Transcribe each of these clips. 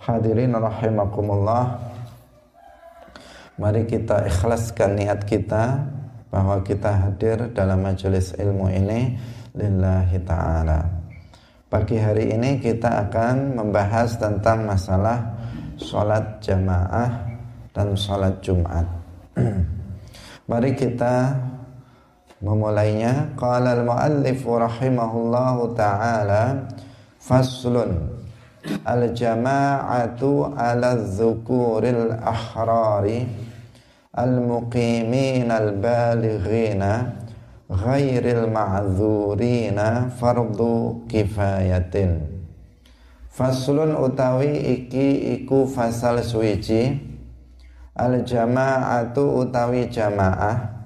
Hadirin rahimakumullah Mari kita ikhlaskan niat kita bahwa kita hadir dalam majelis ilmu ini lillahi taala. Pagi hari ini kita akan membahas tentang masalah sholat jamaah dan sholat Jumat. Mari kita memulainya. Qala al-muallif rahimahullahu taala faslun al-jama'atu ala dzukuril ahrari al-muqimin al-balighina ghairil ma'dzurina fardu kifayatin faslun utawi iki iku fasal suwiji al jama'atu utawi jamaah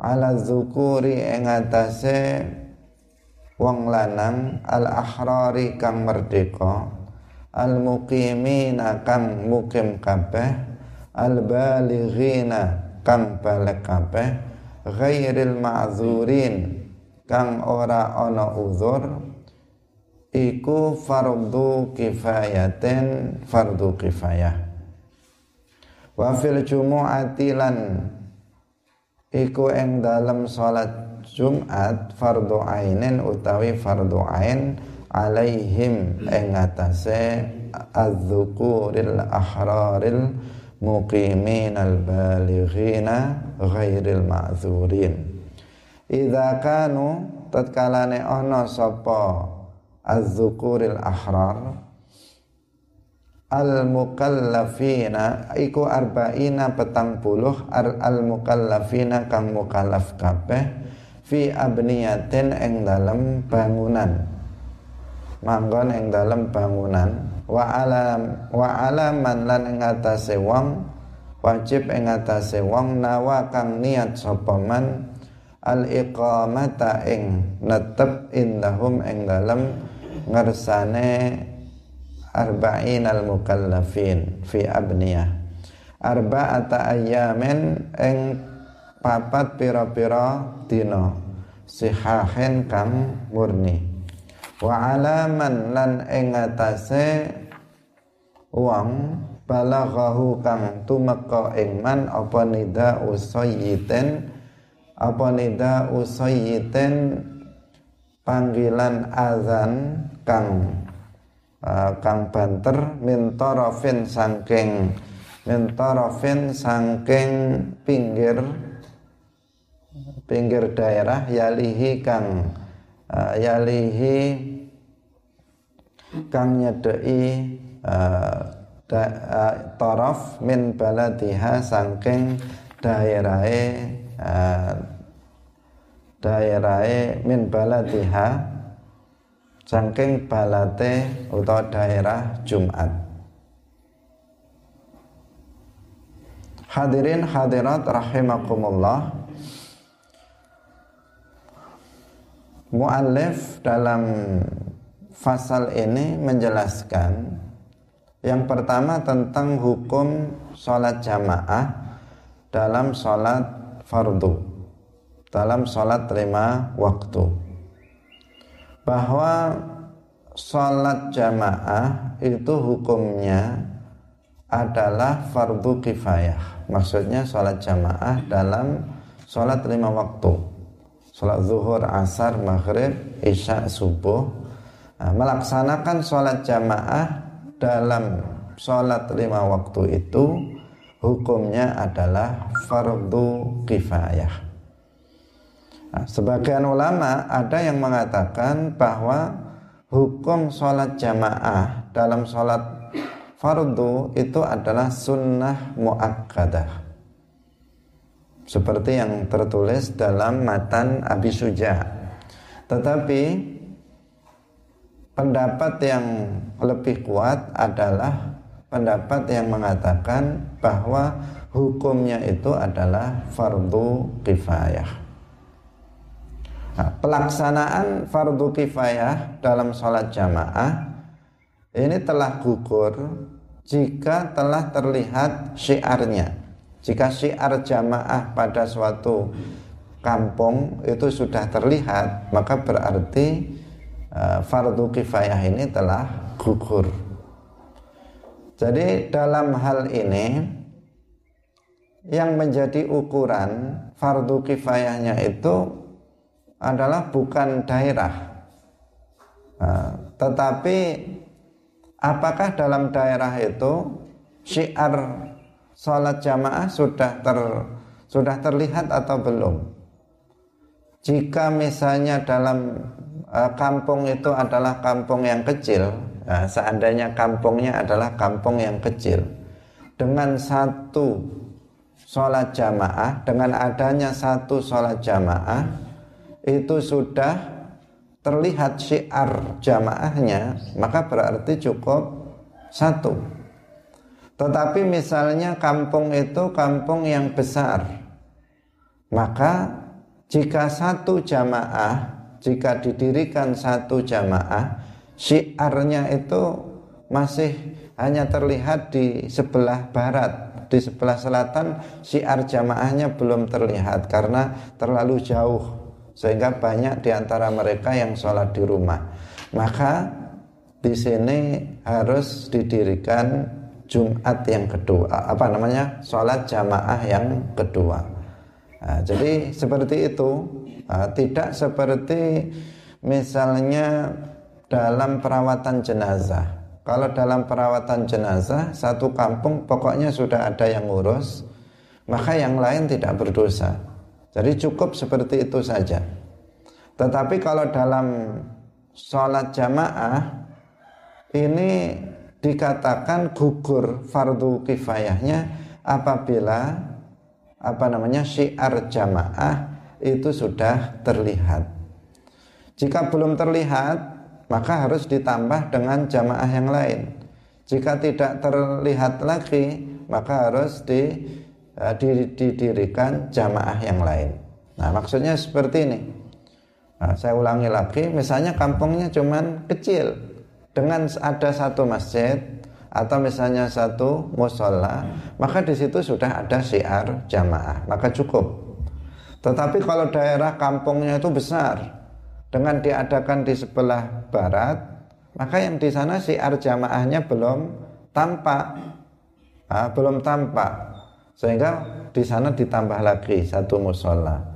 ala dzukuri ing atase wong lanang al ahrari kang merdeka al muqimina kang mukim kabeh al balighina kang balik kabeh ghairil ma'zurin kang ora ana uzur iku fardu kifayaten fardu kifayah. Wa fil jumu'ati lan iku ing dalem salat Jumat fardu ainin utawi fardu ain alaihim ing atase adzukuril ahraril muqimin al balighina ghairil ma'zurin. Idza kanu tatkalane ana sapa adzukuril ahrar al mukallafina iku arba'ina petang puluh al mukallafina kang mukallaf kabeh fi abniyatin ing dalam bangunan manggon ing dalam bangunan. Wa alam wa alaman lan ing atase wong wajib ing atase wong nawa kang niat sapa man al iqamata ing netep indahum ing dalam ngersane arba'in al mukallafin fi abniyah. Arba'ata ayyamin ing papat pira-pira dina sihahen kang murni wa alaman lan ing atase wong balaghahu kang tumeka ing man apa nida usayyiten apa nida usayyiten panggilan azan kang uh, kang banter min tarafin sangking min tarafin sangking pinggir pinggir daerah yalihi kang yalihi kang nyedei uh, da, uh, taraf min baladiha sangking daerahe uh, daerahe min baladiha sangking balate atau daerah Jumat. Hadirin hadirat rahimakumullah Mu'allif dalam fasal ini menjelaskan yang pertama tentang hukum sholat jamaah dalam sholat fardu dalam sholat lima waktu. Bahwa sholat jamaah itu hukumnya adalah fardu kifayah. Maksudnya sholat jamaah dalam sholat lima waktu sholat zuhur, asar, maghrib, isya, subuh. Nah, melaksanakan sholat jamaah dalam sholat lima waktu itu hukumnya adalah fardu kifayah. Nah, sebagian ulama ada yang mengatakan bahwa hukum sholat jamaah dalam sholat fardu itu adalah sunnah muakkadah seperti yang tertulis dalam matan Abi Suja. Tetapi pendapat yang lebih kuat adalah pendapat yang mengatakan bahwa hukumnya itu adalah fardu kifayah. Nah, pelaksanaan fardu kifayah dalam sholat jamaah ini telah gugur jika telah terlihat syiarnya jika syiar jamaah pada suatu kampung itu sudah terlihat, maka berarti uh, fardu kifayah ini telah gugur. Jadi dalam hal ini yang menjadi ukuran fardu kifayahnya itu adalah bukan daerah. Nah, tetapi apakah dalam daerah itu syiar sholat jamaah sudah ter sudah terlihat atau belum? Jika misalnya dalam uh, kampung itu adalah kampung yang kecil, Nah, seandainya kampungnya adalah kampung yang kecil dengan satu sholat jamaah, dengan adanya satu sholat jamaah itu sudah terlihat syiar jamaahnya, maka berarti cukup satu. Tetapi misalnya kampung itu kampung yang besar, maka jika satu jamaah, jika didirikan satu jamaah, syiarnya itu masih hanya terlihat di sebelah barat di sebelah selatan syiar jamaahnya belum terlihat karena terlalu jauh sehingga banyak di antara mereka yang sholat di rumah. Maka di sini harus didirikan Jumat yang kedua apa namanya sholat jamaah yang kedua nah, jadi seperti itu nah, tidak seperti misalnya dalam perawatan jenazah. Kalau dalam perawatan jenazah satu kampung pokoknya sudah ada yang ngurus, maka yang lain tidak berdosa. Jadi cukup seperti itu saja. Tetapi kalau dalam sholat jamaah ini dikatakan gugur fardu kifayahnya apabila apa namanya syiar jamaah itu sudah terlihat. Jika belum terlihat maka harus ditambah dengan jamaah yang lain. Jika tidak terlihat lagi, maka harus di, uh, didirikan jamaah yang lain. Nah, maksudnya seperti ini. Nah, saya ulangi lagi, misalnya kampungnya cuman kecil dengan ada satu masjid atau misalnya satu musola, maka di situ sudah ada syiar jamaah, maka cukup. Tetapi kalau daerah kampungnya itu besar, dengan diadakan di sebelah barat, maka yang di sana siar jamaahnya belum tampak, nah, belum tampak, sehingga di sana ditambah lagi satu musola.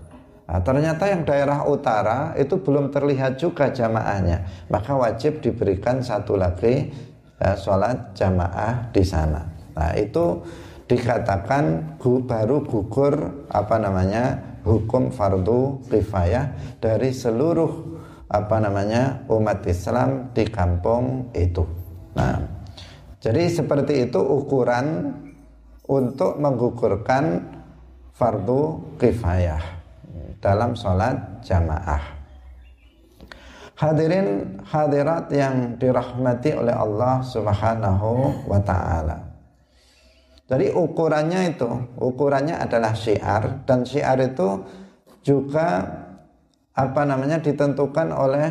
Nah, ternyata yang daerah utara itu belum terlihat juga jamaahnya, maka wajib diberikan satu lagi ya, sholat jamaah di sana. Nah itu dikatakan baru gugur apa namanya hukum fardu kifayah dari seluruh apa namanya umat Islam di kampung itu. Nah, jadi seperti itu ukuran untuk menggugurkan fardu kifayah dalam sholat jamaah. Hadirin hadirat yang dirahmati oleh Allah Subhanahu wa taala. Jadi ukurannya itu, ukurannya adalah syiar dan syiar itu juga apa namanya ditentukan oleh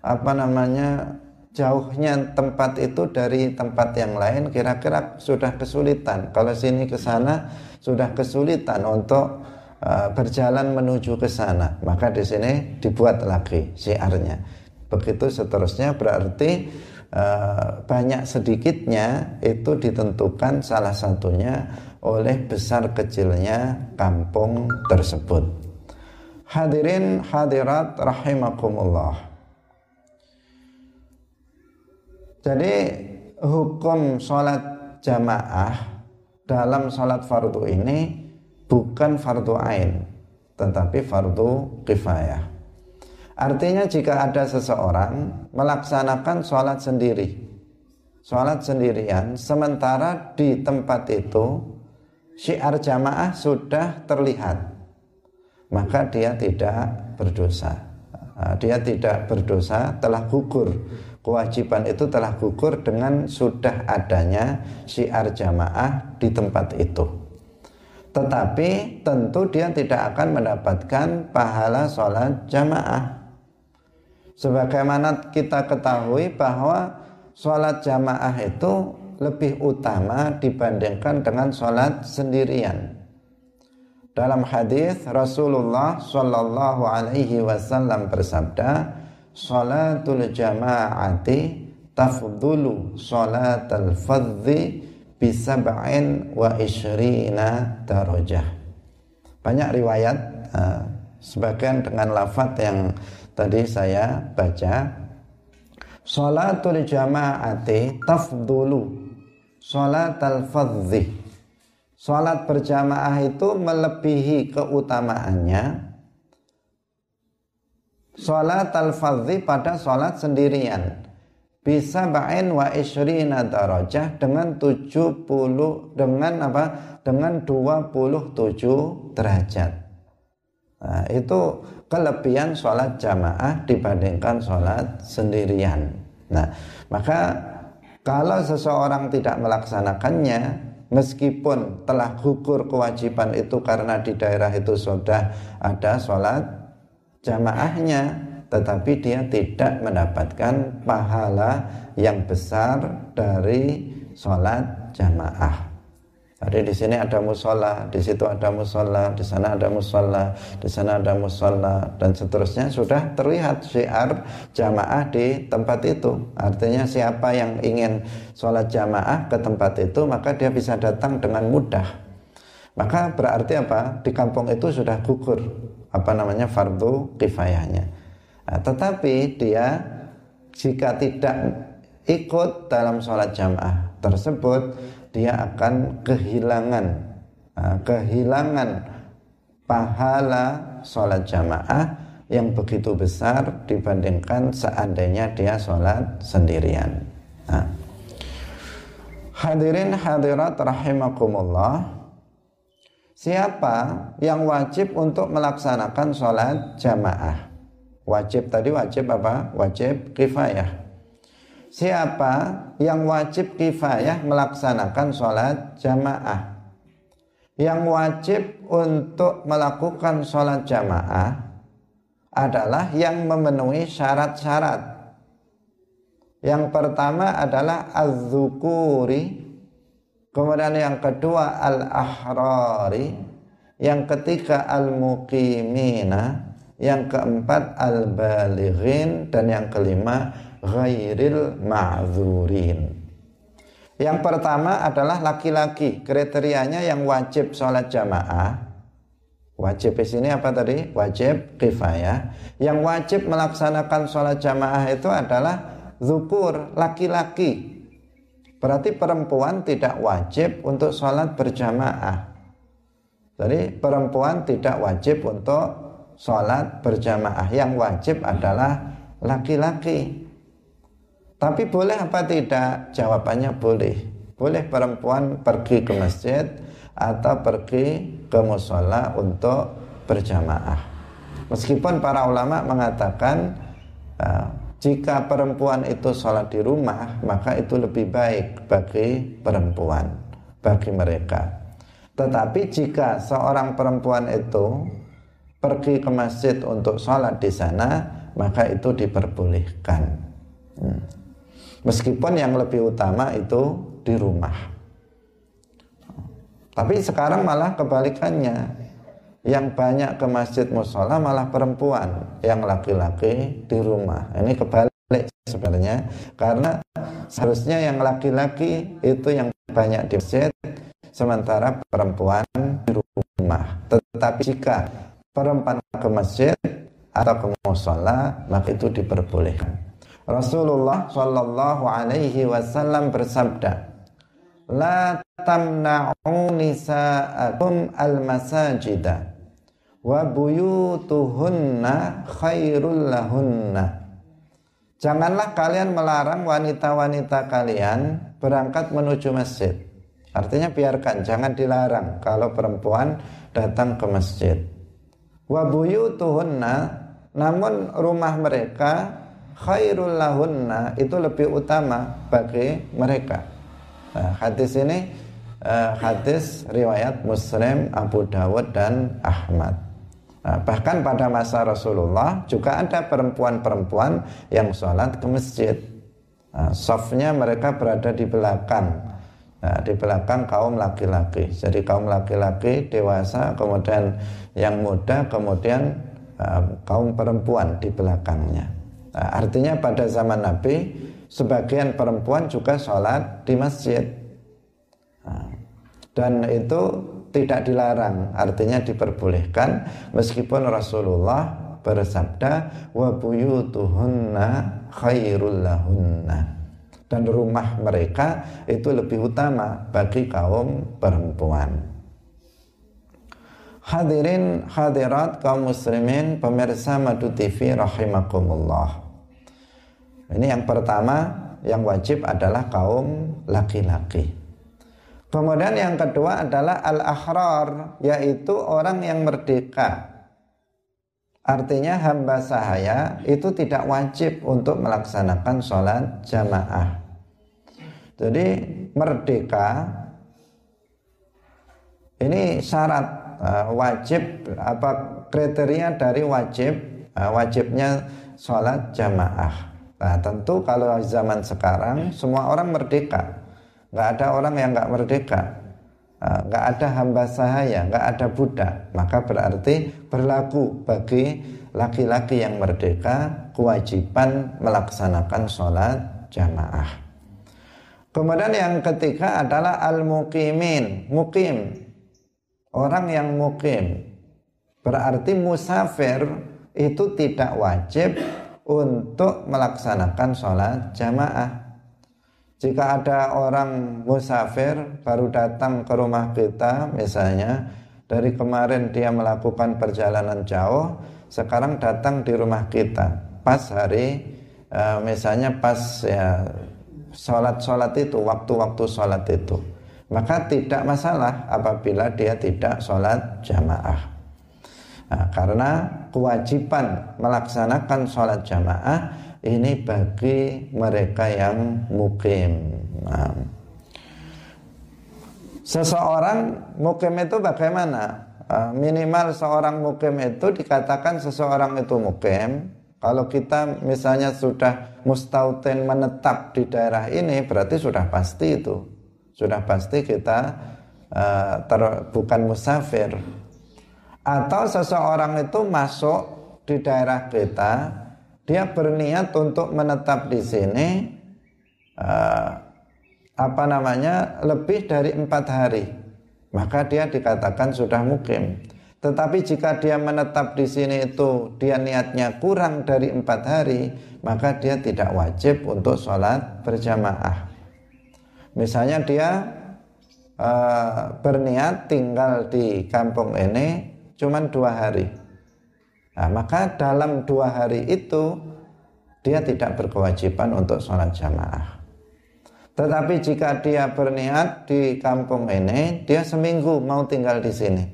apa namanya jauhnya tempat itu dari tempat yang lain kira-kira sudah kesulitan. Kalau sini ke sana sudah kesulitan untuk uh, berjalan menuju ke sana, maka di sini dibuat lagi syiarnya. Begitu seterusnya berarti Eh, banyak sedikitnya itu ditentukan salah satunya oleh besar kecilnya kampung tersebut. Hadirin hadirat rahimakumullah. Jadi hukum sholat jamaah dalam sholat fardu ini bukan fardu ain, tetapi fardu kifayah. Artinya jika ada seseorang melaksanakan sholat sendiri, sholat sendirian, sementara di tempat itu syiar jamaah sudah terlihat, maka dia tidak berdosa. Dia tidak berdosa, telah gugur. Kewajiban itu telah gugur dengan sudah adanya syiar jamaah di tempat itu. Tetapi tentu dia tidak akan mendapatkan pahala sholat jamaah Sebagaimana kita ketahui bahwa sholat jamaah itu lebih utama dibandingkan dengan sholat sendirian. Dalam hadis Rasulullah Shallallahu Alaihi Wasallam bersabda, "Sholatul jamaati tafdulu salatal fadhi bisab'in wa ishrina darajah. Banyak riwayat uh, sebagian dengan lafaz yang tadi saya baca. Salatul jama'ati tafdulu. Salatal fadhi Salat berjamaah itu melebihi keutamaannya. Salat al-fadhi pada salat sendirian bisa ba'in wa ishrina darajah dengan 70 dengan apa? Dengan 27 derajat. Nah, itu kelebihan sholat jamaah dibandingkan sholat sendirian. Nah maka kalau seseorang tidak melaksanakannya meskipun telah gugur kewajiban itu karena di daerah itu sudah ada sholat jamaahnya tetapi dia tidak mendapatkan pahala yang besar dari sholat jamaah. Jadi di sini ada musola, di situ ada musola, di sana ada musola, di sana ada musola dan seterusnya sudah terlihat syiar jamaah di tempat itu. Artinya siapa yang ingin sholat jamaah ke tempat itu maka dia bisa datang dengan mudah. Maka berarti apa? Di kampung itu sudah gugur apa namanya fardu kifayahnya. Nah, tetapi dia jika tidak ikut dalam sholat jamaah tersebut, dia akan kehilangan nah, kehilangan pahala sholat jamaah yang begitu besar dibandingkan seandainya dia sholat sendirian. Nah. Hadirin hadirat rahimakumullah Siapa yang wajib untuk melaksanakan sholat jamaah Wajib tadi wajib apa? Wajib kifayah. Siapa yang wajib kifayah melaksanakan sholat jamaah? Yang wajib untuk melakukan sholat jamaah adalah yang memenuhi syarat-syarat. Yang pertama adalah az-zukuri, kemudian yang kedua al-ahrari, yang ketiga al-muqimina, yang keempat al-balighin dan yang kelima ghairil ma'zurin. Yang pertama adalah laki-laki, kriterianya yang wajib sholat jamaah. Wajib di sini apa tadi? Wajib kifayah. Yang wajib melaksanakan sholat jamaah itu adalah zukur, laki-laki. Berarti perempuan tidak wajib untuk sholat berjamaah. Jadi perempuan tidak wajib untuk sholat berjamaah yang wajib adalah laki-laki. Tapi boleh apa tidak? Jawabannya boleh. Boleh perempuan pergi ke masjid atau pergi ke musola untuk berjamaah. Meskipun para ulama mengatakan uh, jika perempuan itu sholat di rumah maka itu lebih baik bagi perempuan, bagi mereka. Tetapi jika seorang perempuan itu pergi ke masjid untuk sholat di sana maka itu diperbolehkan. Hmm. meskipun yang lebih utama itu di rumah. Tapi sekarang malah kebalikannya. Yang banyak ke masjid musola malah perempuan yang laki-laki di rumah. Ini kebalik sebenarnya karena seharusnya yang laki-laki itu yang banyak di masjid sementara perempuan di rumah. Tetapi jika perempuan ke masjid atau ke musola maka itu diperbolehkan. Rasulullah Shallallahu Alaihi Wasallam bersabda, La tamna'u nisa'akum al-masajida wa buyutuhunna khairul. Janganlah kalian melarang wanita-wanita kalian berangkat menuju masjid. Artinya biarkan, jangan dilarang kalau perempuan datang ke masjid wa buyutuhunna namun rumah mereka khairul lahunna itu lebih utama bagi mereka. Nah, hadis ini uh, hadis riwayat Muslim, Abu Dawud dan Ahmad. Nah, bahkan pada masa Rasulullah juga ada perempuan-perempuan yang sholat ke masjid. Nah, softnya mereka berada di belakang Nah, di belakang kaum laki-laki. Jadi kaum laki-laki dewasa, kemudian yang muda, kemudian uh, kaum perempuan di belakangnya. Nah, artinya pada zaman Nabi sebagian perempuan juga sholat di masjid. Nah, dan itu tidak dilarang, artinya diperbolehkan meskipun Rasulullah bersabda wa buyutuhunna khairul. Dan rumah mereka itu lebih utama bagi kaum perempuan. Hadirin hadirat kaum muslimin pemirsa Madu TV rahimakumullah. Ini yang pertama yang wajib adalah kaum laki-laki. Kemudian yang kedua adalah al-ahrar yaitu orang yang merdeka. Artinya hamba sahaya itu tidak wajib untuk melaksanakan sholat jamaah. Jadi merdeka ini syarat uh, wajib apa kriteria dari wajib uh, wajibnya sholat jamaah. Nah tentu kalau zaman sekarang semua orang merdeka. Nggak ada orang yang nggak merdeka. Nah, nggak ada hamba sahaya nggak ada budak maka berarti berlaku bagi laki-laki yang merdeka kewajiban melaksanakan sholat jamaah kemudian yang ketiga adalah al-muqimin mukim orang yang mukim berarti musafir itu tidak wajib untuk melaksanakan sholat jamaah. Jika ada orang musafir baru datang ke rumah kita misalnya dari kemarin dia melakukan perjalanan jauh, sekarang datang di rumah kita. Pas hari uh, misalnya pas ya sholat-sholat itu waktu-waktu sholat itu maka tidak masalah apabila dia tidak sholat jamaah. Nah, karena kewajiban melaksanakan sholat jamaah ini bagi mereka yang mukim. Nah, seseorang mukim itu bagaimana? Ah, minimal seorang mukim itu dikatakan seseorang itu mukim. Kalau kita misalnya sudah mustautin menetap di daerah ini, berarti sudah pasti itu, sudah pasti kita uh, ter, bukan musafir. Atau seseorang itu masuk di daerah kita dia berniat untuk menetap di sini uh, apa namanya lebih dari empat hari. Maka dia dikatakan sudah mukim tetapi jika dia menetap di sini itu dia niatnya kurang dari empat hari maka dia tidak wajib untuk sholat berjamaah misalnya dia uh, berniat tinggal di kampung ini cuman dua hari. Nah, maka dalam dua hari itu dia tidak berkewajiban untuk sholat jamaah. Tetapi jika dia berniat di kampung ini, dia seminggu mau tinggal di sini.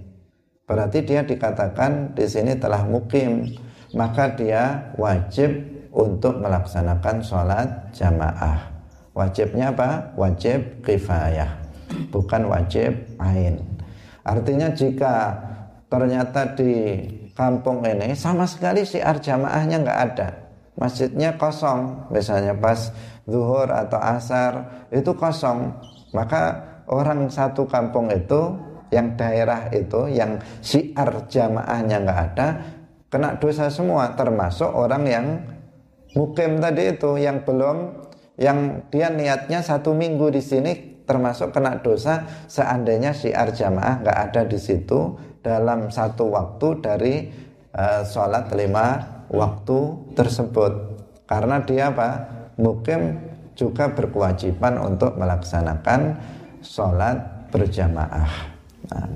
Berarti dia dikatakan di sini telah mukim, maka dia wajib untuk melaksanakan sholat jamaah. Wajibnya apa? Wajib kifayah, bukan wajib ain. Artinya jika ternyata di kampung ini sama sekali siar jamaahnya nggak ada masjidnya kosong misalnya pas zuhur atau asar itu kosong maka orang satu kampung itu yang daerah itu yang siar jamaahnya nggak ada kena dosa semua termasuk orang yang mukim tadi itu yang belum yang dia niatnya satu minggu di sini termasuk kena dosa seandainya siar jamaah nggak ada di situ dalam satu waktu dari uh, sholat lima waktu tersebut. Karena dia apa? Mukim juga berkewajiban untuk melaksanakan sholat berjamaah nah,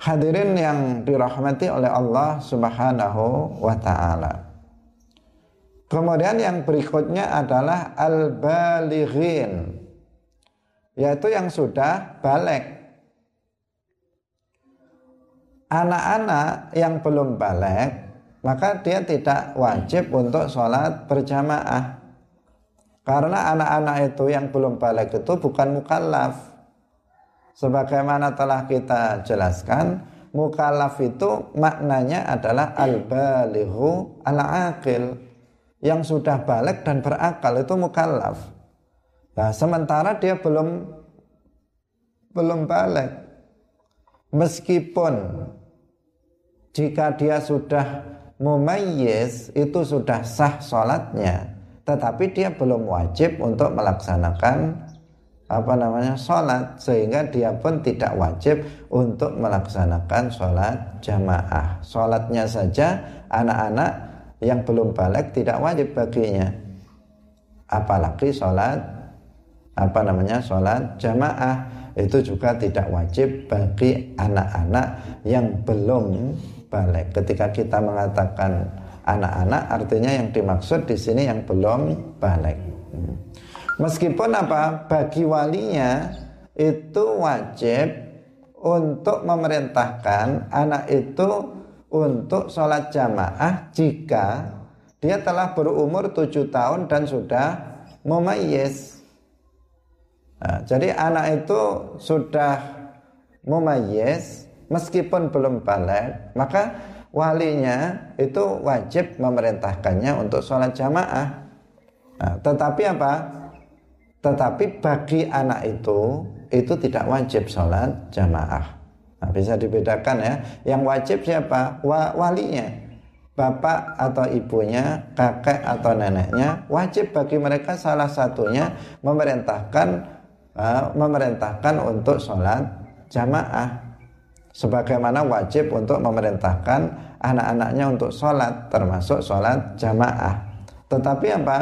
hadirin yang dirahmati oleh Allah subhanahu wa ta'ala. Kemudian yang berikutnya adalah al-balighin yaitu yang sudah balik. Anak-anak yang belum balik maka dia tidak wajib untuk sholat berjamaah. Karena anak-anak itu yang belum balik itu bukan mukallaf sebagaimana telah kita jelaskan mukallaf itu maknanya adalah al-balighu al-aqil. Yang sudah balik dan berakal itu mukallaf. Nah sementara dia belum belum balik. Meskipun jika dia sudah mumayyiz itu sudah sah sholatnya. Tetapi dia belum wajib untuk melaksanakan apa namanya sholat. Sehingga dia pun tidak wajib untuk melaksanakan sholat jamaah. Sholatnya saja anak-anak yang belum balik tidak wajib baginya. Apalagi sholat apa namanya sholat jamaah. Itu juga tidak wajib bagi anak-anak yang belum balik. Ketika kita mengatakan anak-anak artinya yang dimaksud di sini yang belum balik Meskipun apa? Bagi walinya itu wajib untuk memerintahkan anak itu untuk sholat jamaah jika dia telah berumur tujuh tahun dan sudah mumayyiz. Nah, jadi anak itu sudah mumayyiz meskipun belum balik, maka walinya itu wajib memerintahkannya untuk sholat jamaah. Nah, tetapi apa? Tetapi bagi anak itu itu tidak wajib sholat jamaah. Nah, bisa dibedakan ya. Yang wajib siapa? Wa, walinya. Bapak atau ibunya, kakek atau neneknya wajib bagi mereka salah satunya memerintahkan uh, memerintahkan untuk sholat jamaah. Sebagaimana wajib untuk memerintahkan anak-anaknya untuk sholat termasuk sholat jamaah. Tetapi apa?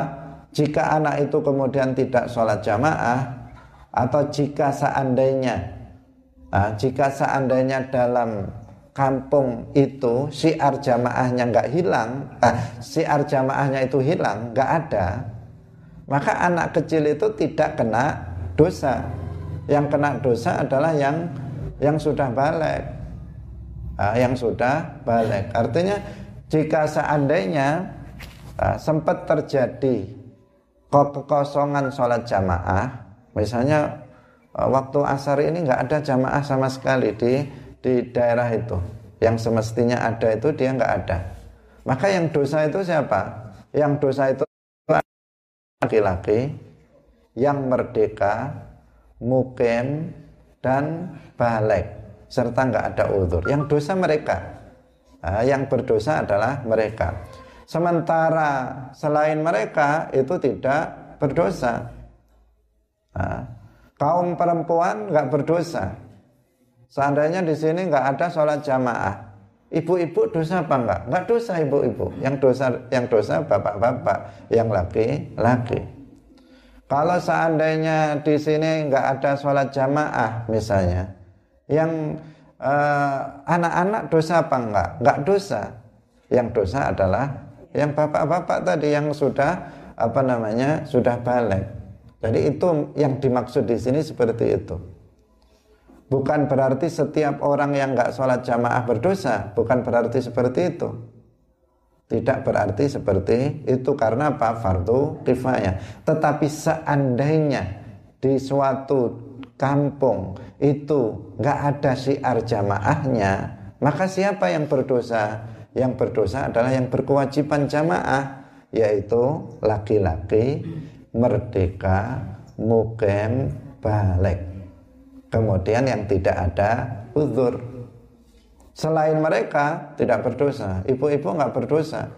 Jika anak itu kemudian tidak sholat jamaah atau jika seandainya nah, jika seandainya dalam kampung itu siar jamaahnya nggak hilang eh, siar jamaahnya itu hilang nggak ada maka anak kecil itu tidak kena dosa. Yang kena dosa adalah yang yang sudah balik. Nah, yang sudah balik. Artinya jika seandainya uh, sempat terjadi kekosongan sholat jamaah. Misalnya eh, waktu asar ini nggak ada jamaah sama sekali di di daerah itu. Yang semestinya ada itu dia nggak ada. Maka yang dosa itu siapa? Yang dosa itu laki-laki yang merdeka mukim dan balik. Serta nggak ada udur yang dosa mereka. Nah, yang berdosa adalah mereka Sementara selain mereka itu tidak berdosa. Nah, kaum perempuan nggak berdosa. Seandainya di sini nggak ada sholat jamaah, ibu-ibu dosa apa enggak? Nggak dosa ibu-ibu. Yang dosa yang dosa bapak-bapak, yang laki-laki. Kalau seandainya di sini nggak ada sholat jamaah misalnya, yang eh, anak-anak uh, dosa apa enggak? Enggak dosa. Yang dosa adalah yang bapak-bapak tadi yang sudah apa namanya sudah balik. Jadi itu yang dimaksud di sini seperti itu. Bukan berarti setiap orang yang nggak sholat jamaah berdosa, bukan berarti seperti itu. Tidak berarti seperti itu karena apa? Fardu kifayah. Tetapi seandainya di suatu kampung itu nggak ada syiar jamaahnya, maka siapa yang berdosa? Yang berdosa adalah yang berkewajiban jamaah yaitu laki-laki merdeka mukem balik. Kemudian yang tidak ada uzur. Selain mereka tidak berdosa. Ibu-ibu nggak berdosa.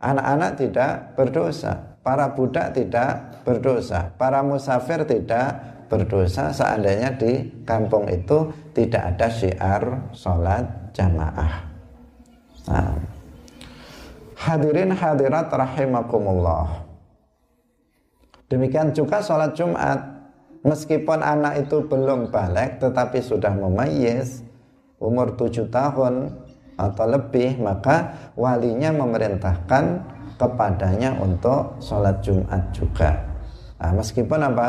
Anak-anak tidak berdosa. Para budak tidak berdosa. Para musafir tidak berdosa. Seandainya di kampung itu tidak ada syiar sholat jamaah Nah. Hadirin hadirat rahimakumullah. Demikian juga sholat Jumat. Meskipun anak itu belum balik tetapi sudah memayis umur tujuh tahun atau lebih maka walinya memerintahkan kepadanya untuk sholat Jumat juga. Nah, meskipun apa?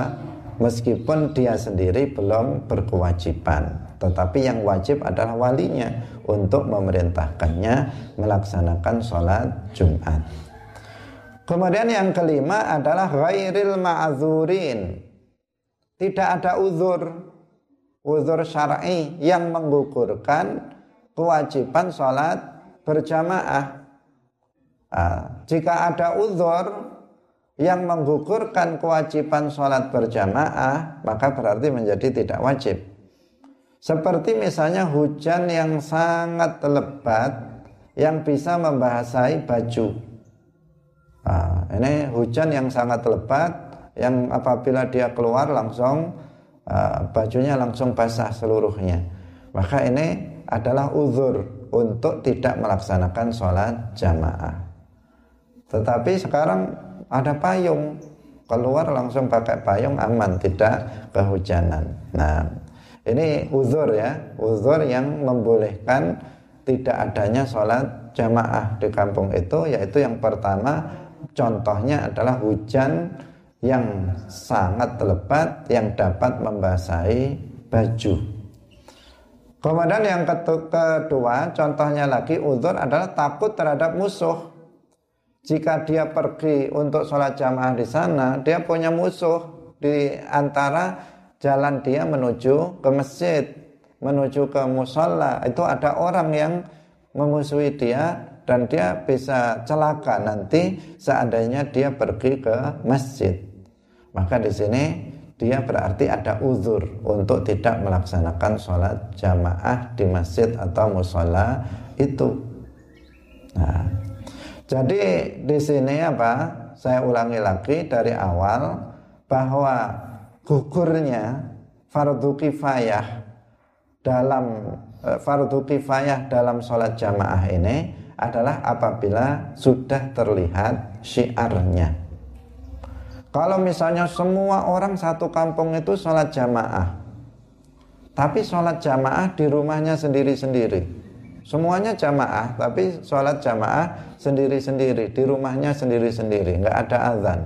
Meskipun dia sendiri belum berkewajiban tetapi yang wajib adalah walinya untuk memerintahkannya melaksanakan sholat Jumat. Kemudian yang kelima adalah ghairil ma'zurin. Tidak ada uzur, uzur syar'i yang menggugurkan kewajiban sholat berjamaah. Nah, jika ada uzur yang menggugurkan kewajiban sholat berjamaah, maka berarti menjadi tidak wajib. Seperti misalnya hujan yang sangat lebat yang bisa membahasai baju. Nah, ini hujan yang sangat lebat yang apabila dia keluar langsung uh, bajunya langsung basah seluruhnya. Maka ini adalah uzur untuk tidak melaksanakan sholat jamaah. Tetapi sekarang ada payung, keluar langsung pakai payung aman, tidak kehujanan. Nah, ini uzur ya, uzur yang membolehkan tidak adanya sholat jamaah di kampung itu, yaitu yang pertama contohnya adalah hujan yang sangat lebat yang dapat membasahi baju. Kemudian yang kedua, contohnya lagi uzur adalah takut terhadap musuh. Jika dia pergi untuk sholat jamaah di sana, dia punya musuh di antara jalan dia menuju ke masjid, menuju ke musola. Itu ada orang yang memusuhi dia dan dia bisa celaka nanti seandainya dia pergi ke masjid. Maka di sini dia berarti ada uzur untuk tidak melaksanakan sholat jamaah di masjid atau musola itu. Nah, jadi di sini apa? Saya ulangi lagi dari awal bahwa gugurnya fardu kifayah dalam eh, fardu kifayah dalam sholat jamaah ini adalah apabila sudah terlihat syiarnya. Kalau misalnya semua orang satu kampung itu sholat jamaah, tapi sholat jamaah di rumahnya sendiri-sendiri. Semuanya jamaah, tapi sholat jamaah sendiri-sendiri, di rumahnya sendiri-sendiri, nggak ada azan.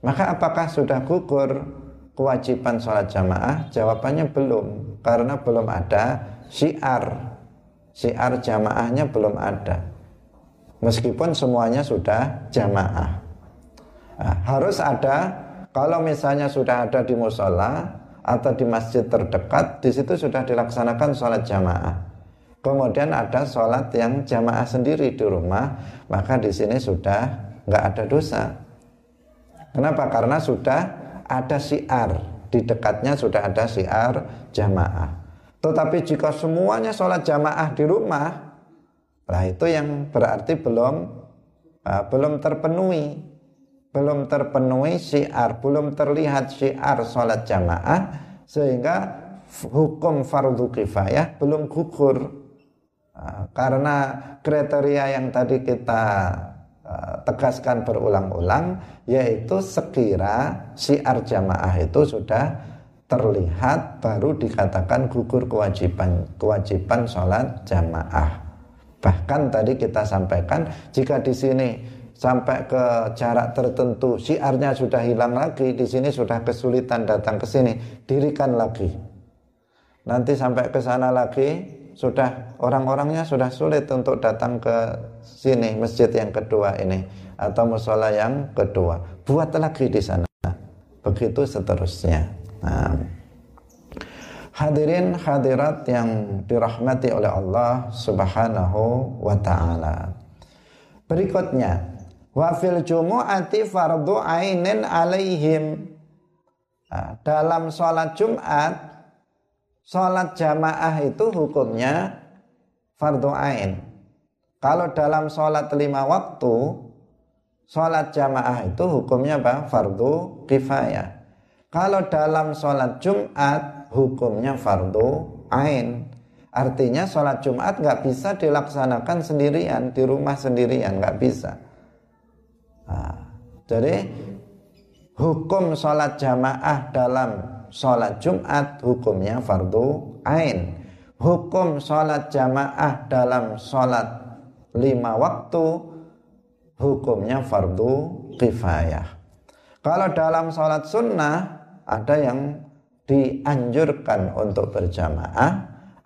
Maka apakah sudah gugur kewajiban sholat jamaah? Jawabannya belum, karena belum ada syiar. Syiar jamaahnya belum ada. Meskipun semuanya sudah jamaah. Nah, harus ada kalau misalnya sudah ada di musola atau di masjid terdekat, di situ sudah dilaksanakan sholat jamaah. Kemudian ada sholat yang jamaah sendiri di rumah, maka di sini sudah nggak ada dosa. Kenapa? Karena sudah ada siar. Di dekatnya sudah ada siar jamaah. Tetapi jika semuanya sholat jamaah di rumah, lah itu yang berarti belum uh, belum terpenuhi. Belum terpenuhi syiar, belum terlihat syiar sholat jamaah sehingga hukum fardu kifayah belum gugur. Nah, karena kriteria yang tadi kita tegaskan berulang-ulang yaitu sekira syiar jamaah itu sudah terlihat baru dikatakan gugur kewajiban kewajiban sholat jamaah. Bahkan tadi kita sampaikan jika di sini sampai ke jarak tertentu siarnya sudah hilang lagi di sini sudah kesulitan datang ke sini dirikan lagi. Nanti sampai ke sana lagi sudah orang-orangnya sudah sulit untuk datang ke sini masjid yang kedua ini atau musola yang kedua. Buat lagi di sana. Begitu seterusnya. Nah. hadirin hadirat yang dirahmati oleh Allah subhanahu wa ta'ala. Berikutnya. Wa fil jumu'ati fardu ainin alaihim. Nah, dalam sholat Jumat, sholat jamaah itu hukumnya fardu ain. Kalau dalam sholat lima waktu, sholat jamaah itu hukumnya apa? Fardu kifayah. Kalau dalam sholat Jumat, hukumnya fardu ain. Artinya sholat Jumat nggak bisa dilaksanakan sendirian di rumah sendirian nggak bisa Nah, jadi hukum sholat jamaah dalam sholat Jumat hukumnya fardu ain. Hukum sholat jamaah dalam sholat lima waktu hukumnya fardu kifayah. Kalau dalam sholat sunnah ada yang dianjurkan untuk berjamaah,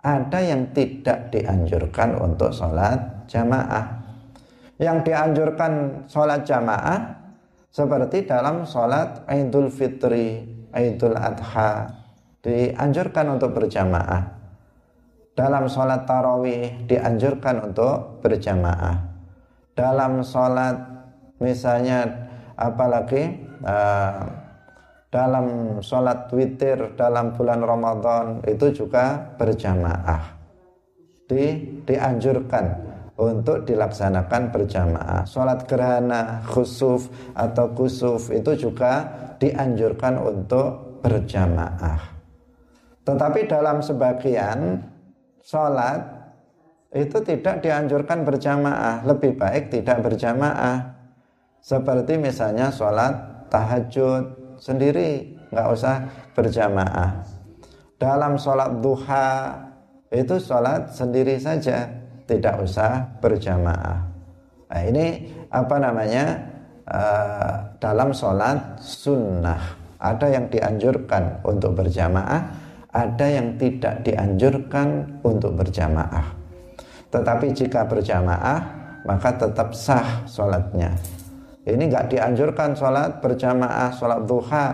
ada yang tidak dianjurkan untuk sholat jamaah yang dianjurkan sholat jamaah seperti dalam sholat Idul Fitri, Idul Adha dianjurkan untuk berjamaah. Dalam sholat tarawih dianjurkan untuk berjamaah. Dalam sholat misalnya apalagi uh, dalam sholat witir dalam bulan Ramadan itu juga berjamaah. Di, dianjurkan untuk dilaksanakan berjamaah. Sholat gerhana, khusuf atau kusuf itu juga dianjurkan untuk berjamaah. Tetapi dalam sebagian sholat itu tidak dianjurkan berjamaah, lebih baik tidak berjamaah. Seperti misalnya sholat tahajud sendiri, nggak usah berjamaah. Dalam sholat duha itu sholat sendiri saja tidak usah berjamaah. Nah, ini apa namanya uh, dalam sholat sunnah ada yang dianjurkan untuk berjamaah, ada yang tidak dianjurkan untuk berjamaah. Tetapi jika berjamaah maka tetap sah sholatnya. Ini nggak dianjurkan sholat berjamaah, sholat duha,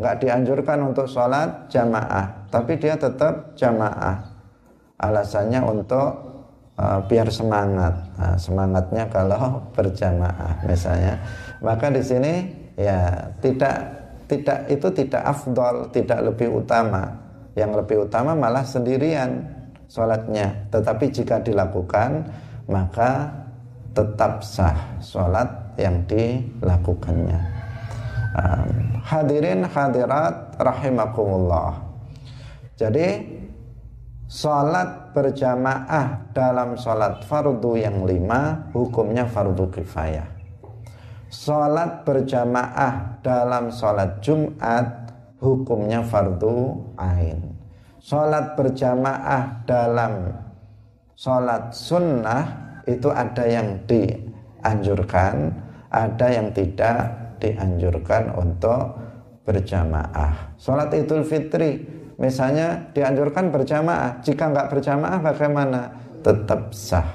nggak dianjurkan untuk sholat jamaah, tapi dia tetap jamaah. Alasannya untuk uh, biar semangat. Nah, semangatnya kalau berjamaah misalnya. Maka di sini ya tidak tidak itu tidak afdol, tidak lebih utama. Yang lebih utama malah sendirian sholatnya. Tetapi jika dilakukan maka tetap sah sholat yang dilakukannya. Um, hadirin hadirat rahimakumullah. Jadi Salat berjamaah dalam salat fardu yang lima hukumnya fardu kifayah. Salat berjamaah dalam salat Jumat hukumnya fardu ain. Salat berjamaah dalam salat sunnah itu ada yang dianjurkan, ada yang tidak dianjurkan untuk berjamaah. Salat Idul Fitri Misalnya dianjurkan berjamaah. Jika nggak berjamaah bagaimana? Tetap sah.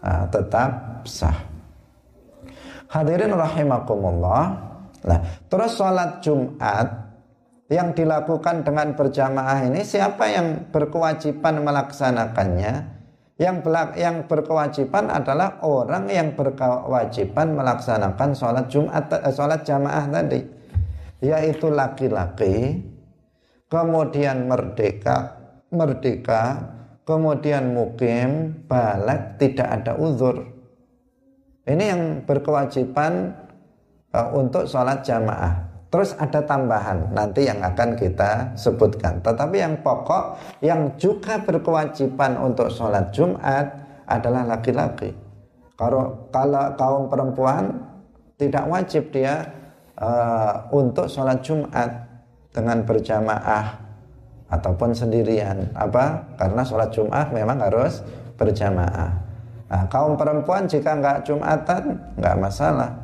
Nah, tetap sah. Hadirin rahimakumullah. Nah, terus sholat Jumat yang dilakukan dengan berjamaah ini siapa yang berkewajiban melaksanakannya? Yang yang berkewajiban adalah orang yang berkewajiban melaksanakan sholat Jumat, eh, sholat jamaah tadi, yaitu laki-laki kemudian merdeka, merdeka, kemudian mukim, balik, tidak ada uzur. Ini yang berkewajiban uh, untuk sholat jamaah. Terus ada tambahan nanti yang akan kita sebutkan. Tetapi yang pokok yang juga berkewajiban untuk sholat Jumat adalah laki-laki. Kalau kalau kaum perempuan tidak wajib dia uh, untuk sholat Jumat dengan berjamaah ataupun sendirian. Apa? Karena sholat Jumat memang harus berjamaah. Nah, kaum perempuan jika nggak Jumatan nggak masalah.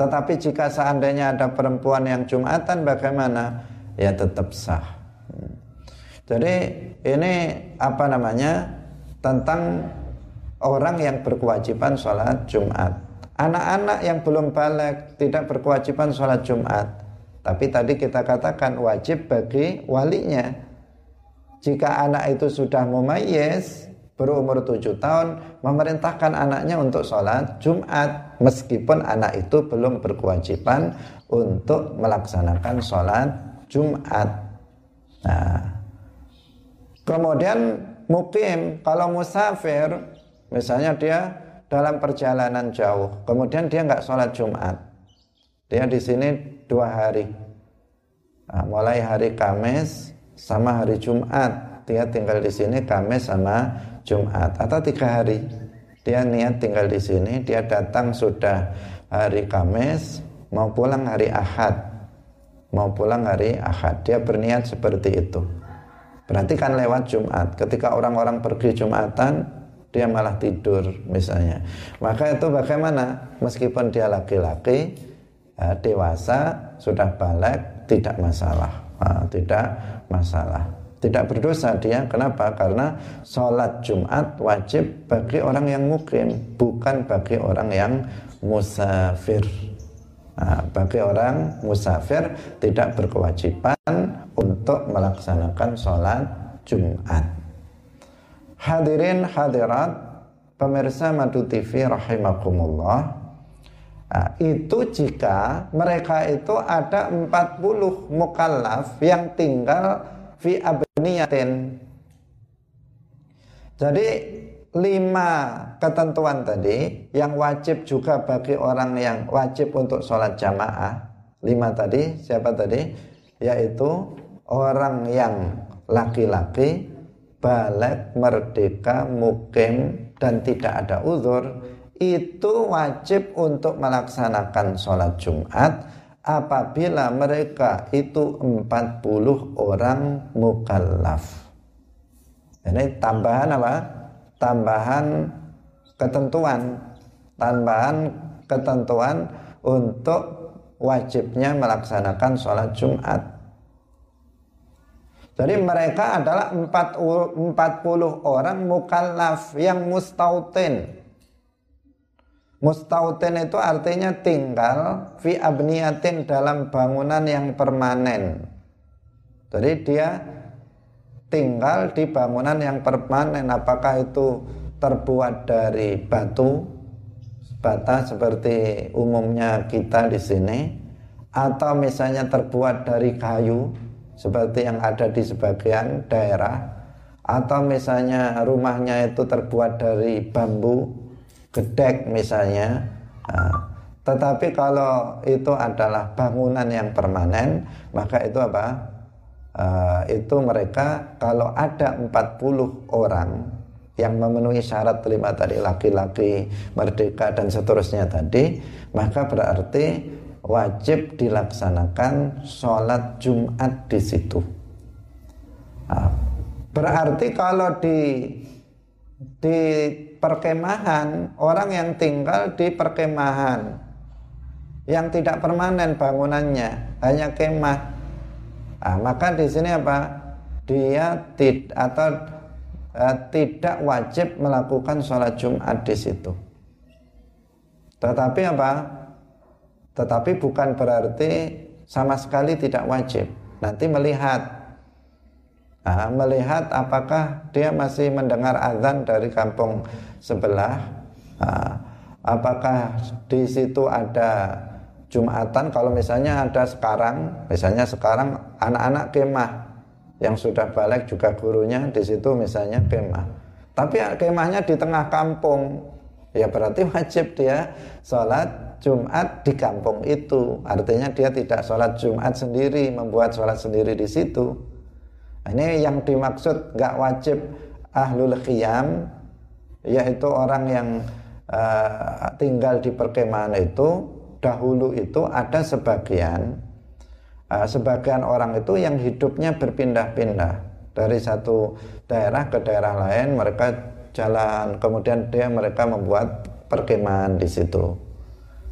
Tetapi jika seandainya ada perempuan yang Jumatan bagaimana? Ya tetap sah. Hmm. Jadi ini apa namanya tentang orang yang berkewajiban sholat Jumat. Anak-anak yang belum balik tidak berkewajiban sholat Jumat tapi tadi kita katakan wajib bagi walinya. Jika anak itu sudah mumayyiz, berumur tujuh tahun, memerintahkan anaknya untuk sholat Jumat. Meskipun anak itu belum berkewajiban untuk melaksanakan sholat Jumat. Nah, kemudian mukim, kalau musafir, misalnya dia dalam perjalanan jauh, kemudian dia nggak sholat Jumat, dia di sini dua hari. Nah, mulai hari Kamis sama hari Jumat. Dia tinggal di sini Kamis sama Jumat atau tiga hari. Dia niat tinggal di sini. Dia datang sudah hari Kamis, mau pulang hari Ahad. Mau pulang hari Ahad. Dia berniat seperti itu. Berarti kan lewat Jumat. Ketika orang-orang pergi Jumatan, dia malah tidur misalnya. Maka itu bagaimana? Meskipun dia laki-laki, uh, dewasa sudah balik tidak masalah. Uh, tidak masalah. Tidak berdosa dia. Kenapa? Karena sholat Jumat wajib bagi orang yang mukim bukan bagi orang yang musafir. Nah, bagi orang musafir tidak berkewajiban untuk melaksanakan sholat Jumat. Hadirin hadirat pemirsa Madu TV rahimakumullah Nah, itu jika mereka itu ada 40 mukallaf yang tinggal fi abniyatin. Jadi lima ketentuan tadi yang wajib juga bagi orang yang wajib untuk sholat jamaah. Lima tadi siapa tadi? Yaitu orang yang laki-laki balik merdeka mukim dan tidak ada uzur itu wajib untuk melaksanakan sholat Jumat apabila mereka itu 40 orang mukallaf. Ini tambahan apa? Tambahan ketentuan, tambahan ketentuan untuk wajibnya melaksanakan sholat Jumat. Jadi mereka adalah 40 orang mukallaf yang mustautin. Mustautin itu artinya tinggal fi abniyatin dalam bangunan yang permanen. Jadi dia tinggal di bangunan yang permanen apakah itu terbuat dari batu bata seperti umumnya kita di sini atau misalnya terbuat dari kayu seperti yang ada di sebagian daerah atau misalnya rumahnya itu terbuat dari bambu gedek misalnya nah, tetapi kalau itu adalah bangunan yang permanen maka itu apa uh, itu mereka kalau ada 40 orang yang memenuhi syarat terima tadi laki-laki merdeka dan seterusnya tadi maka berarti wajib dilaksanakan sholat Jumat di situ. Nah, berarti kalau di di perkemahan orang yang tinggal di perkemahan yang tidak permanen bangunannya hanya kemah, nah, maka di sini apa? Dia tid atau uh, tidak wajib melakukan sholat Jumat di situ. Tetapi apa? Tetapi bukan berarti sama sekali tidak wajib. Nanti melihat nah, melihat apakah dia masih mendengar azan dari kampung sebelah. Nah, apakah di situ ada Jumatan kalau misalnya ada sekarang, misalnya sekarang anak-anak kemah yang sudah balik juga gurunya di situ misalnya kemah. Tapi kemahnya di tengah kampung, ya berarti wajib dia sholat Jumat di kampung itu. Artinya dia tidak sholat Jumat sendiri, membuat sholat sendiri di situ. Nah, ini yang dimaksud gak wajib ahlul khiyam, yaitu orang yang uh, tinggal di perkemahan itu. Dahulu itu ada sebagian, uh, sebagian orang itu yang hidupnya berpindah-pindah dari satu daerah ke daerah lain. Mereka jalan, kemudian dia mereka membuat perkemahan di situ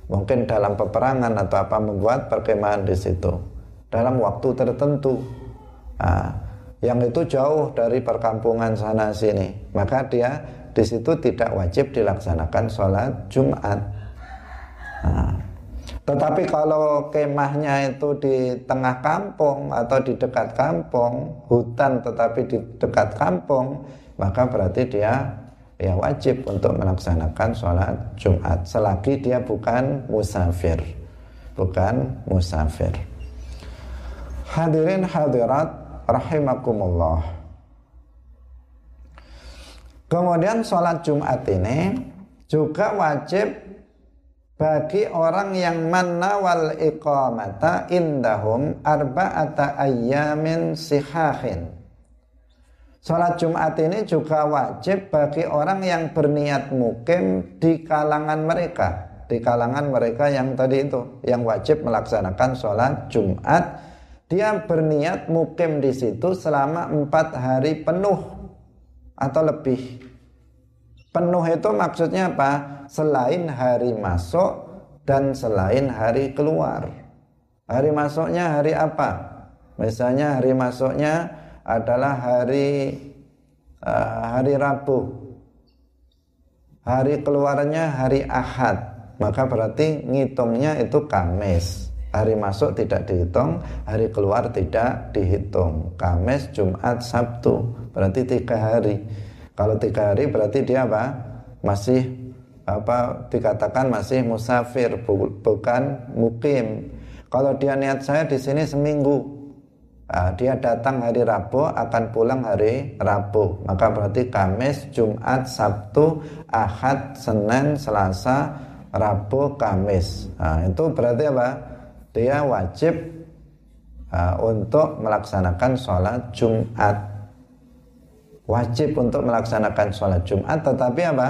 mungkin dalam peperangan atau apa membuat perkemahan di situ dalam waktu tertentu nah, yang itu jauh dari perkampungan sana sini. Maka dia di situ tidak wajib dilaksanakan sholat Jumat. Nah, tetapi kalau kemahnya itu di tengah kampung atau di dekat kampung hutan tetapi di dekat kampung maka berarti dia ya wajib untuk melaksanakan sholat Jumat. Selagi dia bukan musafir. Bukan musafir. Hadirin hadirat rahimakumullah kemudian sholat Jumat ini juga wajib bagi orang yang manawal iqamata indahum arba'ata ayyamin sihahin Sholat Jumat ini juga wajib bagi orang yang berniat mukim di kalangan mereka. Di kalangan mereka yang tadi itu, yang wajib melaksanakan sholat Jumat. Dia berniat mukim di situ selama empat hari penuh atau lebih. Penuh itu maksudnya apa? Selain hari masuk dan selain hari keluar. Hari masuknya hari apa? Misalnya hari masuknya adalah hari uh, hari Rabu. Hari keluarnya hari Ahad, maka berarti ngitungnya itu Kamis. Hari masuk tidak dihitung, hari keluar tidak dihitung. Kamis, Jumat, Sabtu, berarti tiga hari. Kalau tiga hari berarti dia apa? Masih apa dikatakan masih musafir bukan mukim. Kalau dia niat saya di sini seminggu, uh, dia datang hari Rabu akan pulang hari Rabu maka berarti Kamis Jumat Sabtu Ahad Senin Selasa Rabu Kamis nah, itu berarti apa dia wajib uh, untuk melaksanakan sholat Jumat wajib untuk melaksanakan sholat Jumat tetapi apa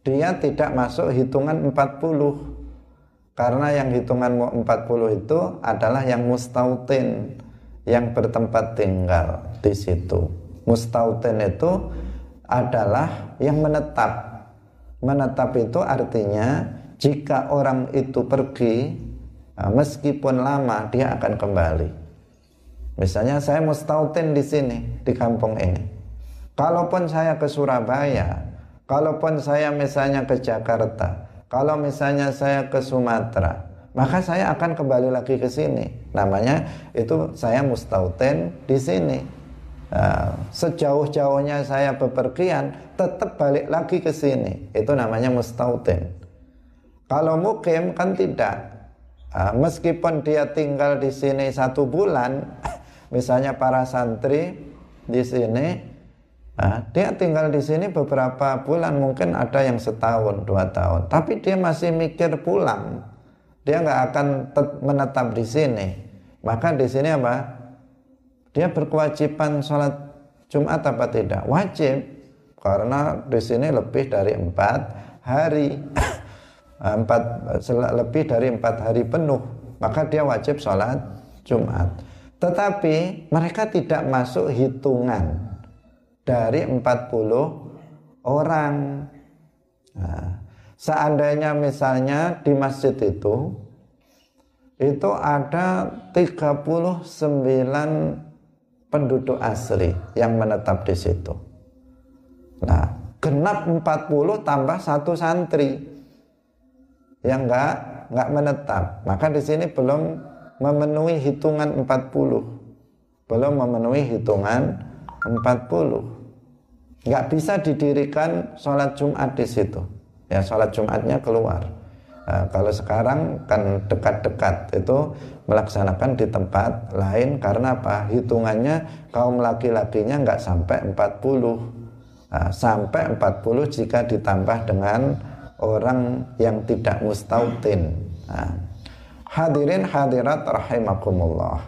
dia tidak masuk hitungan 40 karena yang hitungan 40 itu adalah yang mustautin yang bertempat tinggal di situ. Mustautin itu adalah yang menetap. Menetap itu artinya jika orang itu pergi nah, meskipun lama dia akan kembali. Misalnya saya mustautin di sini di kampung ini. Kalaupun saya ke Surabaya, kalaupun saya misalnya ke Jakarta, kalau misalnya saya ke Sumatera, maka saya akan kembali lagi ke sini. Namanya itu saya mustauten di sini. Nah, sejauh-jauhnya saya bepergian, tetap balik lagi ke sini. Itu namanya mustauten. Kalau mukim kan tidak. Nah, meskipun dia tinggal di sini satu bulan, misalnya para santri di sini, nah, dia tinggal di sini beberapa bulan, mungkin ada yang setahun, dua tahun, tapi dia masih mikir pulang dia nggak akan menetap di sini. Maka di sini apa? Dia berkewajiban sholat Jumat apa tidak? Wajib, karena di sini lebih dari empat hari, empat lebih dari empat hari penuh. Maka dia wajib sholat Jumat. Tetapi mereka tidak masuk hitungan dari 40 orang. Nah, Seandainya misalnya di masjid itu itu ada 39 penduduk asli yang menetap di situ. Nah, genap 40 tambah satu santri yang enggak enggak menetap. Maka di sini belum memenuhi hitungan 40. Belum memenuhi hitungan 40. Enggak bisa didirikan sholat Jumat di situ ya sholat Jumatnya keluar. Nah, kalau sekarang kan dekat-dekat itu melaksanakan di tempat lain karena apa? Hitungannya kaum laki-lakinya nggak sampai 40. Nah, sampai 40 jika ditambah dengan orang yang tidak mustautin. Nah, hadirin hadirat rahimakumullah.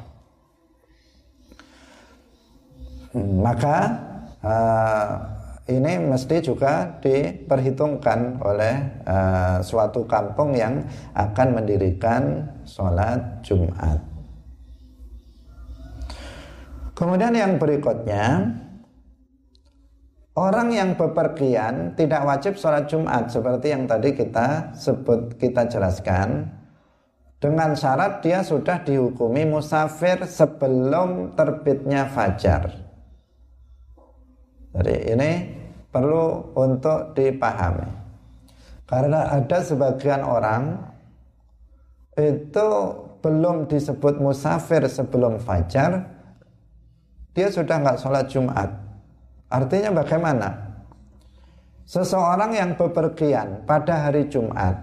Maka uh, ini mesti juga diperhitungkan oleh uh, suatu kampung yang akan mendirikan sholat Jumat. Kemudian yang berikutnya, orang yang bepergian tidak wajib sholat Jumat seperti yang tadi kita sebut kita jelaskan dengan syarat dia sudah dihukumi musafir sebelum terbitnya fajar. Jadi ini perlu untuk dipahami. Karena ada sebagian orang itu belum disebut musafir sebelum fajar, dia sudah nggak sholat Jumat. Artinya bagaimana? Seseorang yang bepergian pada hari Jumat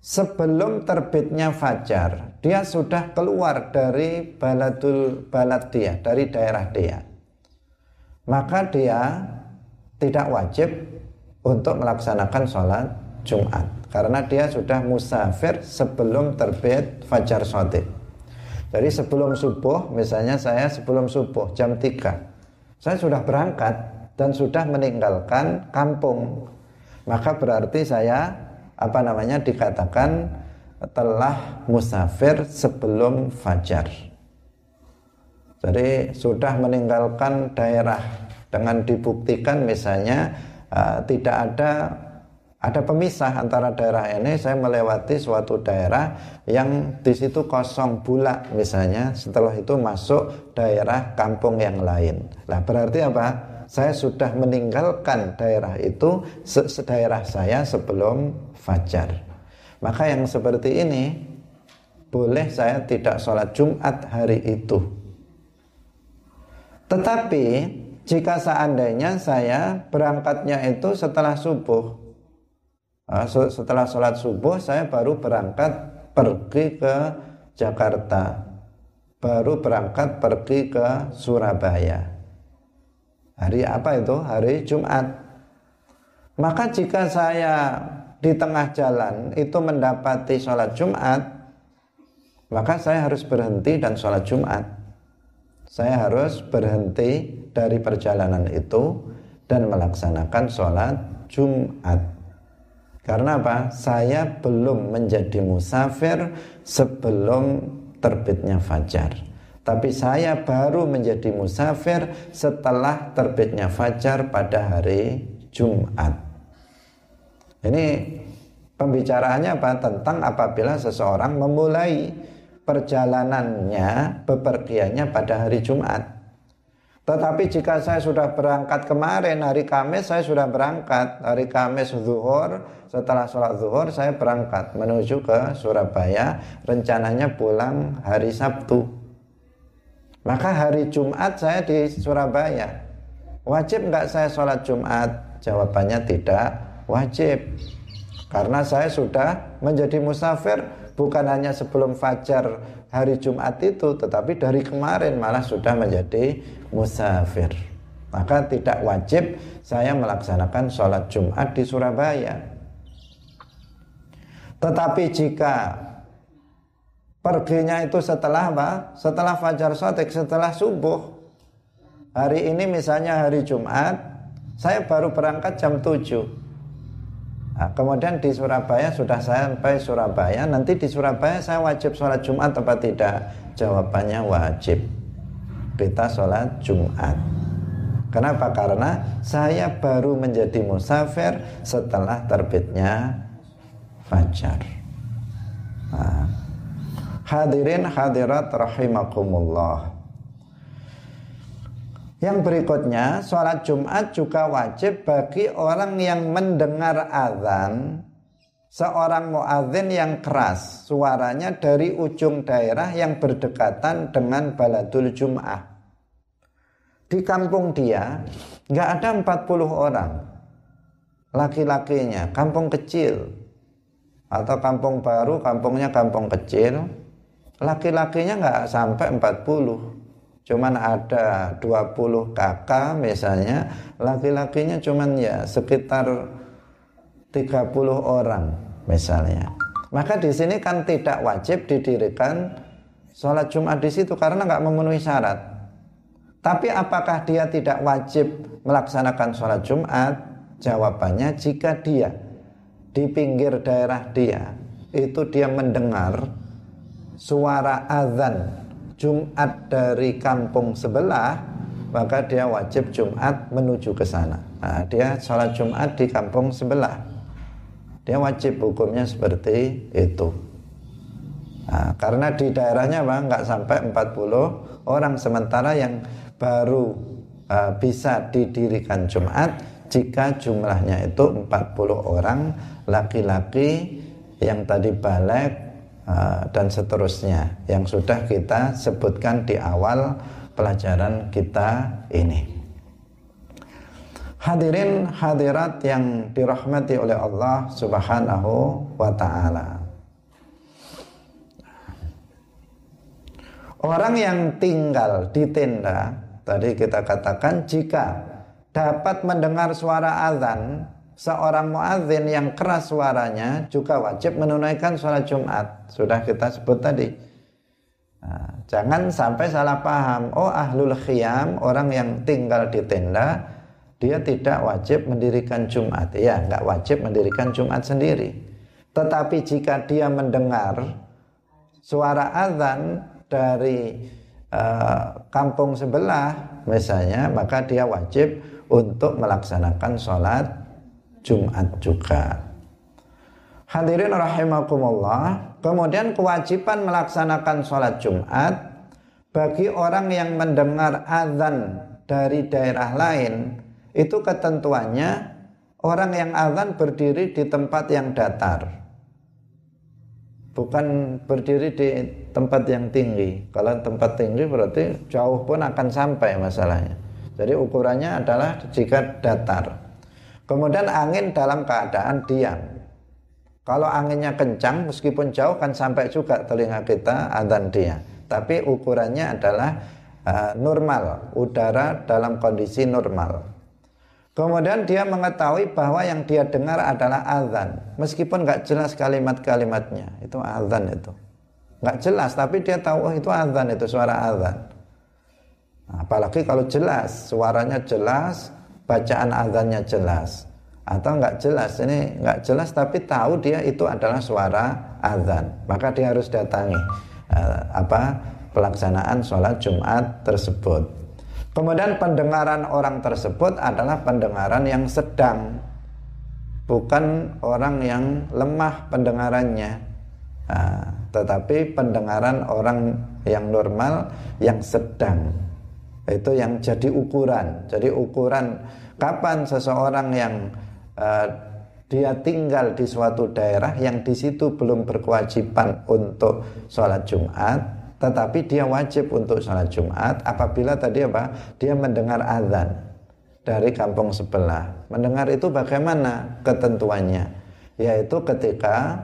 sebelum terbitnya fajar, dia sudah keluar dari baladul balad dia, dari daerah dia maka dia tidak wajib untuk melaksanakan sholat Jumat karena dia sudah musafir sebelum terbit fajar sotik. Jadi sebelum subuh, misalnya saya sebelum subuh jam 3, saya sudah berangkat dan sudah meninggalkan kampung. Maka berarti saya apa namanya dikatakan telah musafir sebelum fajar. Jadi sudah meninggalkan daerah dengan dibuktikan misalnya uh, tidak ada ada pemisah antara daerah ini saya melewati suatu daerah yang di situ kosong bulak misalnya setelah itu masuk daerah kampung yang lain. Lah berarti apa? Saya sudah meninggalkan daerah itu se daerah saya sebelum fajar. Maka yang seperti ini boleh saya tidak sholat Jumat hari itu tetapi jika seandainya saya berangkatnya itu setelah subuh, setelah sholat subuh saya baru berangkat pergi ke Jakarta, baru berangkat pergi ke Surabaya. Hari apa itu? Hari Jumat. Maka jika saya di tengah jalan itu mendapati sholat Jumat, maka saya harus berhenti dan sholat Jumat. Saya harus berhenti dari perjalanan itu dan melaksanakan sholat Jumat. Karena apa? Saya belum menjadi musafir sebelum terbitnya fajar. Tapi saya baru menjadi musafir setelah terbitnya fajar pada hari Jumat. Ini pembicaraannya apa? Tentang apabila seseorang memulai perjalanannya, bepergiannya pada hari Jumat. Tetapi jika saya sudah berangkat kemarin, hari Kamis saya sudah berangkat. Hari Kamis zuhur, setelah sholat zuhur saya berangkat menuju ke Surabaya. Rencananya pulang hari Sabtu. Maka hari Jumat saya di Surabaya. Wajib nggak saya sholat Jumat? Jawabannya tidak wajib. Karena saya sudah menjadi musafir bukan hanya sebelum fajar hari Jumat itu, tetapi dari kemarin malah sudah menjadi musafir. Maka tidak wajib saya melaksanakan sholat Jumat di Surabaya. Tetapi jika perginya itu setelah apa? Setelah fajar sotek, setelah subuh. Hari ini misalnya hari Jumat, saya baru berangkat jam 7 Nah, kemudian di Surabaya sudah sampai Surabaya, nanti di Surabaya saya wajib sholat Jumat atau tidak? Jawabannya wajib. Kita sholat Jumat. Kenapa? Karena saya baru menjadi musafir setelah terbitnya fajar. Nah, hadirin hadirat rahimakumullah. Yang berikutnya, sholat Jumat juga wajib bagi orang yang mendengar azan. Seorang muadzin yang keras suaranya dari ujung daerah yang berdekatan dengan baladul Jum'ah. Di kampung dia nggak ada 40 orang. Laki-lakinya, kampung kecil. Atau kampung baru, kampungnya kampung kecil, laki-lakinya nggak sampai 40 cuman ada 20 kakak misalnya laki-lakinya cuman ya sekitar 30 orang misalnya. Maka di sini kan tidak wajib didirikan sholat Jumat di situ karena nggak memenuhi syarat. Tapi apakah dia tidak wajib melaksanakan sholat Jumat? Jawabannya jika dia di pinggir daerah dia itu dia mendengar suara azan Jumat dari kampung sebelah maka dia wajib Jumat menuju ke sana. Nah, dia sholat Jumat di kampung sebelah. Dia wajib hukumnya seperti itu. Nah, karena di daerahnya bang nggak sampai 40 orang sementara yang baru uh, bisa didirikan Jumat jika jumlahnya itu 40 orang laki-laki yang tadi balik dan seterusnya yang sudah kita sebutkan di awal pelajaran kita ini. Hadirin hadirat yang dirahmati oleh Allah Subhanahu wa taala. Orang yang tinggal di tenda tadi kita katakan jika dapat mendengar suara azan seorang muadzin yang keras suaranya juga wajib menunaikan sholat Jumat. Sudah kita sebut tadi. Nah, jangan sampai salah paham. Oh ahlul khiyam, orang yang tinggal di tenda, dia tidak wajib mendirikan Jumat. Ya, nggak wajib mendirikan Jumat sendiri. Tetapi jika dia mendengar suara azan dari uh, kampung sebelah, misalnya, maka dia wajib untuk melaksanakan sholat Jumat juga. Hadirin rahimakumullah, kemudian kewajiban melaksanakan sholat Jumat bagi orang yang mendengar azan dari daerah lain itu ketentuannya orang yang azan berdiri di tempat yang datar. Bukan berdiri di tempat yang tinggi. Kalau tempat tinggi berarti jauh pun akan sampai masalahnya. Jadi ukurannya adalah jika datar Kemudian angin dalam keadaan diam. Kalau anginnya kencang meskipun jauh kan sampai juga telinga kita adzan dia. tapi ukurannya adalah uh, normal, udara dalam kondisi normal. Kemudian dia mengetahui bahwa yang dia dengar adalah azan, meskipun nggak jelas kalimat-kalimatnya, itu azan itu, nggak jelas, tapi dia tahu oh, itu azan itu suara azan. Apalagi kalau jelas, suaranya jelas, bacaan azannya jelas, atau nggak jelas, ini nggak jelas tapi tahu dia itu adalah suara azan, maka dia harus datangi uh, apa pelaksanaan sholat Jumat tersebut. Kemudian pendengaran orang tersebut adalah pendengaran yang sedang, bukan orang yang lemah pendengarannya, nah, tetapi pendengaran orang yang normal yang sedang. Itu yang jadi ukuran. Jadi ukuran kapan seseorang yang uh, dia tinggal di suatu daerah yang di situ belum berkewajiban untuk sholat Jumat, tetapi dia wajib untuk sholat Jumat apabila tadi apa? Dia mendengar azan dari kampung sebelah. Mendengar itu bagaimana ketentuannya? Yaitu ketika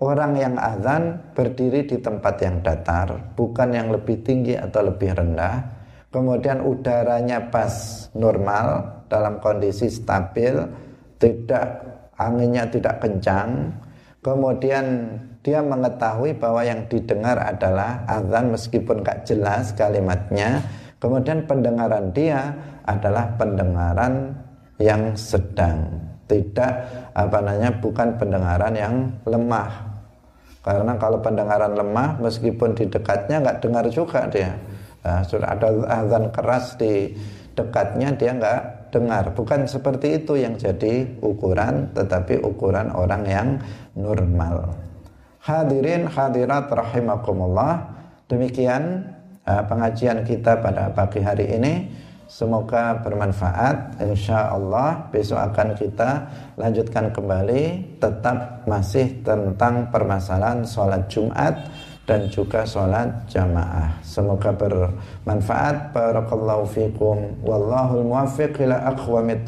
orang yang azan berdiri di tempat yang datar bukan yang lebih tinggi atau lebih rendah kemudian udaranya pas normal dalam kondisi stabil tidak anginnya tidak kencang. Kemudian dia mengetahui bahwa yang didengar adalah azan meskipun gak jelas kalimatnya. Kemudian pendengaran dia adalah pendengaran yang sedang. Tidak apa namanya bukan pendengaran yang lemah. Karena kalau pendengaran lemah meskipun di dekatnya nggak dengar juga dia nah, sudah ada azan keras di dekatnya dia nggak dengar bukan seperti itu yang jadi ukuran tetapi ukuran orang yang normal Hadirin hadirat rahimakumullah. Demikian uh, pengajian kita pada pagi hari ini. Semoga bermanfaat. Insya Allah besok akan kita lanjutkan kembali. Tetap masih tentang permasalahan sholat Jumat dan juga sholat jamaah. Semoga bermanfaat. Barakallahu fikum. Wallahul muwaffiq ila aqwamit.